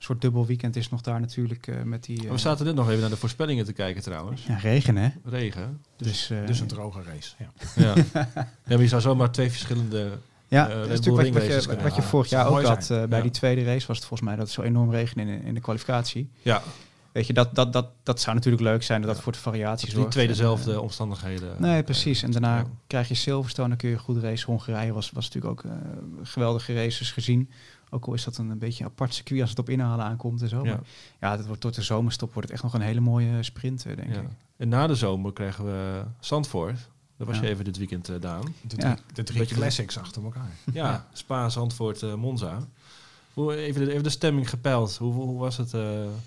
soort dubbel weekend is nog daar natuurlijk. eh, met die eh, We zaten net nog even naar de voorspellingen te kijken trouwens. ja, regen, hè? Regen. Dus, eh, Dus een droge race. Ja. Ja. ja, maar je zou zomaar twee verschillende... Ja, eh, dat is natuurlijk wat, je, wat je vorig jaar ook had. eh, bij Ja. die tweede race was het volgens mij dat het zo enorm regende in, in de kwalificatie. Ja, Weet je, dat, dat, dat, dat zou natuurlijk leuk zijn dat voor de variatie niet zorgt. twee En, dezelfde eh, omstandigheden. Nee, precies. En daarna Ja. krijg je Silverstone, dan kun je goed race. Hongarije was, was natuurlijk ook eh, geweldige races gezien. Ook al is dat een, een beetje een apart circuit als het op inhalen aankomt en zo. Ja. Maar ja, dat wordt tot de zomerstop wordt het echt nog een hele mooie sprint, eh, denk Ja. ik. En na de zomer krijgen we Zandvoort. Daar was Ja. je even dit weekend, eh Daan. De Ja. drie, de drie Beetje- classics achter elkaar. Ja, Spa, Zandvoort, eh, Monza. Hoe, even, de, even de stemming gepeild. Hoe, hoe was het? eh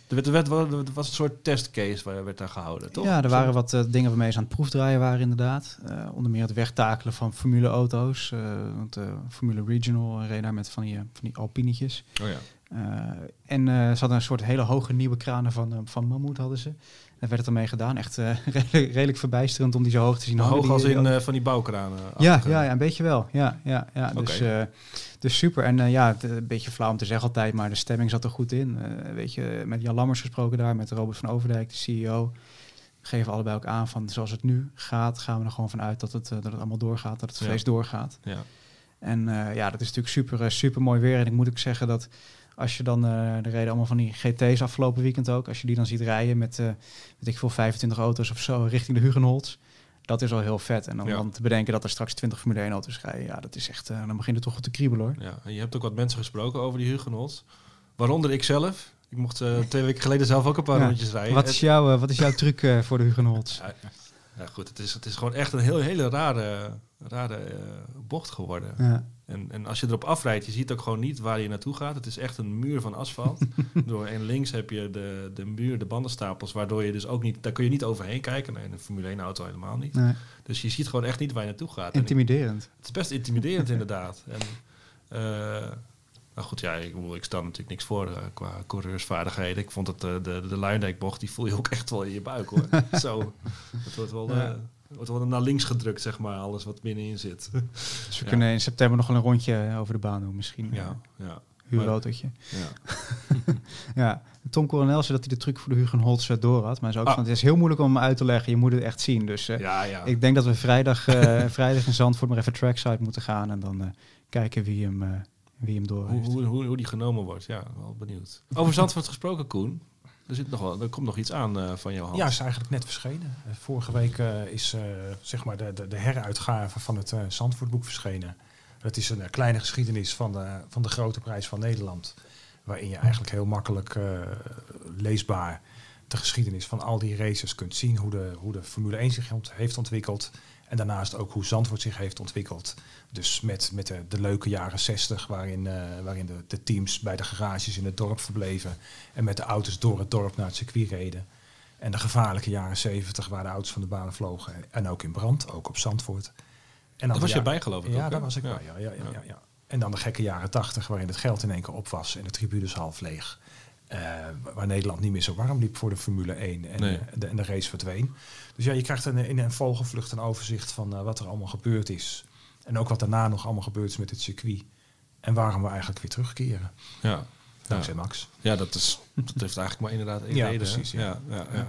er, werd, er, er was een soort testcase waar werd daar gehouden, toch? Ja, er waren wat eh, dingen waarmee ze aan het proefdraaien waren inderdaad. Eh, onder meer het wegtakelen van Formule auto's. eh, want de Formule Regional reed daar met van die, van die alpinetjes. Oh ja. Eh, en eh, ze hadden een soort hele hoge nieuwe kranen van, van Mammoet hadden ze. Daar werd het ermee gedaan. Echt eh, redelijk, redelijk verbijsterend om die zo hoog te zien hoog als in die- eh, van die bouwkranen. ja, ja, ja, een beetje wel. Ja, ja, ja. Dus, eh, dus super. En eh, ja, het, een beetje flauw om te zeggen altijd, maar de stemming zat er goed in. Eh, weet je, met Jan Lammers gesproken daar, met Robert van Overdijk, de CEO. Geven allebei ook aan van zoals het nu gaat, gaan we er gewoon vanuit dat het, eh, dat het allemaal doorgaat, dat het Ja. feest doorgaat. Ja. En eh, ja, dat is natuurlijk super, eh, super mooi weer. En ik moet ook zeggen dat als je dan, eh de reden allemaal van die GT's afgelopen weekend ook, als je die dan ziet rijden met, eh weet ik veel, 25 auto's of zo richting de Hugenholz. Dat is al heel vet. En Ja. dan te bedenken dat er straks 20 Formule 1 auto's rijden, ja, dat is echt, eh, dan begint het toch goed te kriebelen hoor. Ja, en je hebt ook wat mensen gesproken over die Hugenholz. Waaronder ik zelf. Ik mocht eh, twee weken geleden zelf ook een paar Ja. rondjes rijden. Wat is, jouw, eh, wat is jouw truc eh, voor de Hugenholz? Ja, ja, goed. Het is, het is gewoon echt een heel, hele rare, rare eh, bocht geworden. Ja. En, en als je erop afrijdt, je ziet ook gewoon niet waar je naartoe gaat. Het is echt een muur van asfalt. Door, en links heb je de, de muur, de bandenstapels, waardoor je dus ook niet, daar kun je niet overheen kijken. Nee, in een Formule 1 auto helemaal niet. Nee, Dus je ziet gewoon echt niet waar je naartoe gaat. Ik- intimiderend. het is best intimiderend inderdaad. En, eh, nou goed, ja, ik, ik stel natuurlijk niks voor eh, qua coureursvaardigheden. Ik vond dat eh, de, de Luindijk-bocht, die voel je ook echt wel in je buik hoor. Zo, het wordt wel, Ja. eh, wordt wel naar links gedrukt, zeg maar, alles wat binnenin zit. Dus we Ja. kunnen in september nog wel een rondje over de baan doen misschien. ja, ja, Huurautootje. ja. Ja, Tom Coronel zei dat hij de truc voor de eh, door had. Maar hij zei ook Ah. van, het is heel moeilijk om hem uit te leggen. Je moet het echt zien. Dus ja, ja. ik denk dat we vrijdag, eh, vrijdag in Zandvoort maar even trackside moeten gaan. En dan kijken wie hem, wie hem door hoe, heeft. hoe, hoe, hoe die genomen wordt, ja, wel benieuwd. Over Zandvoort gesproken, Koen. Er, zit nog wel, er komt nog iets aan eh, van jouw hand. Ja, is eigenlijk net verschenen. Eh, vorige week eh, is eh, zeg maar de, de, de heruitgave van het eh Zandvoortboek verschenen. Dat is een kleine geschiedenis van de, van de grote prijs van Nederland. Waarin je eigenlijk heel makkelijk eh, leesbaar de geschiedenis van al die races kunt zien. Hoe de, hoe de Formule 1 zich ont- heeft ontwikkeld. En daarnaast ook hoe Zandvoort zich heeft ontwikkeld. Dus met, met de, de leuke jaren 60, waarin, eh, waarin de, de teams bij de garages in het dorp verbleven. En met de auto's door het dorp naar het circuit reden. En de gevaarlijke jaren 70, waar de auto's van de baan vlogen. En ook in brand, ook op Zandvoort. En dan was je bij, geloof ik. Ja, ook, daar was ik bij. Ja, ja, ja, ja, ja. En dan de gekke jaren 80, waarin het geld in één keer op was en de tribunes half leeg. Eh, waar Nederland niet meer zo warm liep voor de Formule 1 en, Nee. de, en de race verdween. Dus ja, je krijgt een, in een vogelvlucht een overzicht van eh, wat er allemaal gebeurd is. En ook wat daarna nog allemaal gebeurd is met het circuit. En waarom we eigenlijk weer terugkeren. Ja. Dankzij Max. Ja, dat, is, dat heeft eigenlijk maar inderdaad één Ja, reden. precies, ja. Ja, ja, ja.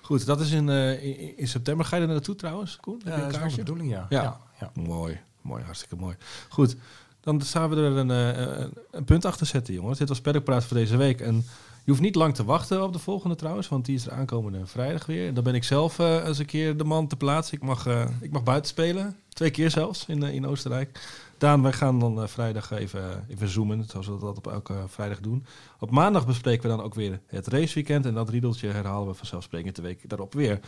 Goed, dat is in, eh, in, in september. Ga je er naartoe trouwens, Koen? Heb je Ja, een kaartje? bedoeling, ja. Ja. Mooi, mooi, hartstikke mooi. Goed, dan staan we er een, eh, een, punt achter zetten, jongens. Dit was Paddockpraat voor deze week. En je hoeft niet lang te wachten op de volgende trouwens, want die is er aankomende vrijdag weer. Dan ben ik zelf eh, eens een keer de man te plaatsen. Ik mag, eh, ik mag buiten spelen, twee keer zelfs, in, eh, in Oostenrijk. Daan, wij gaan dan vrijdag even, even zoomen, zoals we dat op elke vrijdag doen. Op maandag bespreken we dan ook weer het raceweekend. En dat riedeltje herhalen we vanzelfsprekend de week daarop weer.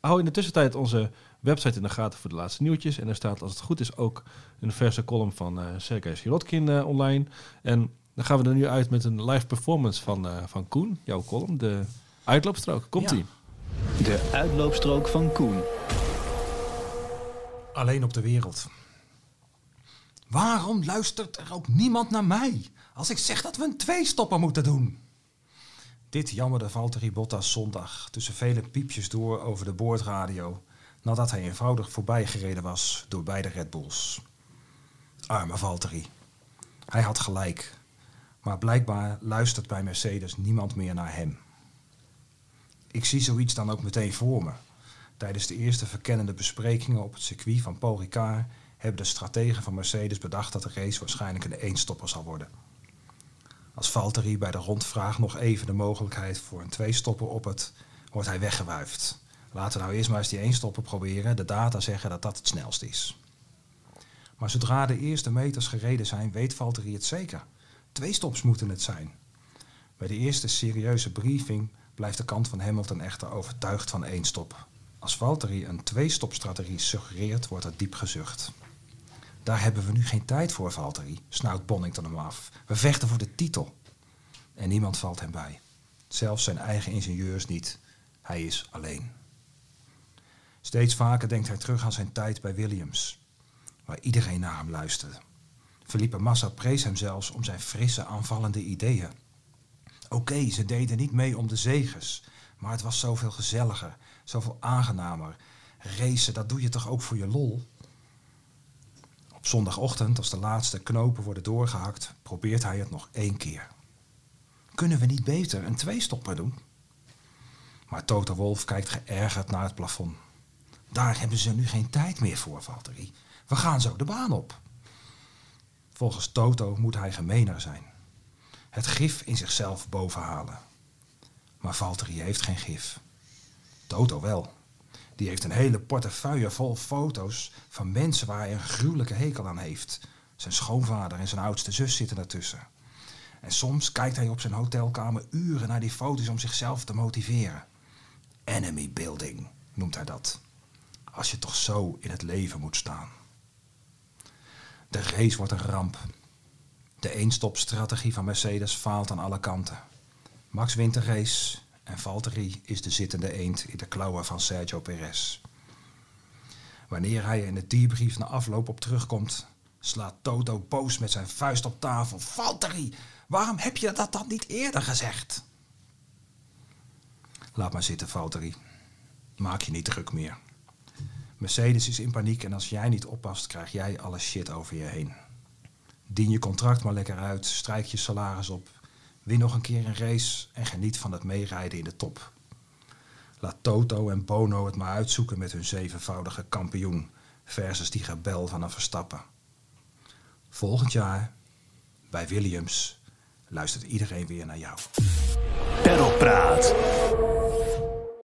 Hou in de tussentijd onze website in de gaten voor de laatste nieuwtjes. En er staat, als het goed is, ook een verse column van eh Sergej Sirotkin online. En dan gaan we er nu uit met een live performance van, eh, van Koen, jouw column, de uitloopstrook. Komt-ie. De uitloopstrook van Koen. Alleen op de wereld. Waarom luistert er ook niemand naar mij als ik zeg dat we een tweestopper moeten doen? Dit jammerde Valtteri Bottas zondag tussen vele piepjes door over de boordradio nadat hij eenvoudig voorbijgereden was door beide Red Bulls. Arme Valtteri. Hij had gelijk, maar blijkbaar luistert bij Mercedes niemand meer naar hem. Ik zie zoiets dan ook meteen voor me. Tijdens de eerste verkennende besprekingen op het circuit van Paul Ricard hebben de strategen van Mercedes bedacht dat de race waarschijnlijk een eenstopper zal worden. Als Valtteri bij de rondvraag nog even de mogelijkheid voor een tweestopper op het, wordt hij weggewuifd. Laten we nou eerst maar eens die eenstopper proberen. De data zeggen dat dat het snelst is. Maar zodra de eerste meters gereden zijn, weet Valtteri het zeker. Twee stops moeten het zijn. Bij de eerste serieuze briefing blijft de kant van Hamilton echter overtuigd van één stop. Als Valtteri een twee-stopstrategie suggereert, wordt er diep gezucht. Daar hebben we nu geen tijd voor, Valtteri, snauwt Bonington hem af. We vechten voor de titel. En niemand valt hem bij. Zelfs zijn eigen ingenieurs niet. Hij is alleen. Steeds vaker denkt hij terug aan zijn tijd bij Williams, waar iedereen naar hem luisterde. Felipe Massa prees hem zelfs om zijn frisse aanvallende ideeën. Oké, ze deden niet mee om de zegens, maar het was zoveel gezelliger, zoveel aangenamer. Racen, dat doe je toch ook voor je lol? Op zondagochtend, als de laatste knopen worden doorgehakt, probeert hij het nog één keer. Kunnen we niet beter een tweestopper doen? Maar Toto Wolf kijkt geërgerd naar het plafond. Daar hebben ze nu geen tijd meer voor, Valtteri. We gaan zo de baan op. Volgens Toto moet hij gemener zijn. Het gif in zichzelf bovenhalen. Maar Valtteri heeft geen gif. Toto wel. Die heeft een hele portefeuille vol foto's van mensen waar hij een gruwelijke hekel aan heeft. Zijn schoonvader en zijn oudste zus zitten ertussen. En soms kijkt hij op zijn hotelkamer uren naar die foto's om zichzelf te motiveren. Enemy building noemt hij dat. Als je toch zo in het leven moet staan. De race wordt een ramp. De eenstopstrategie van Mercedes faalt aan alle kanten. Max wint de race en Valtteri is de zittende eend in de klauwen van Sergio Perez. Wanneer hij in het debrief na afloop op terugkomt, slaat Toto boos met zijn vuist op tafel. Valtteri, waarom heb je dat dan niet eerder gezegd? Laat maar zitten, Valtteri. Maak je niet druk meer. Mercedes is in paniek en als jij niet oppast, krijg jij alle shit over je heen. Dien je contract maar lekker uit, strijk je salaris op, win nog een keer een race en geniet van het meerijden in de top. Laat Toto en Bono het maar uitzoeken met hun zevenvoudige kampioen versus die gebel van een Verstappen. Volgend jaar, bij Williams, luistert iedereen weer naar jou. Perlpraat.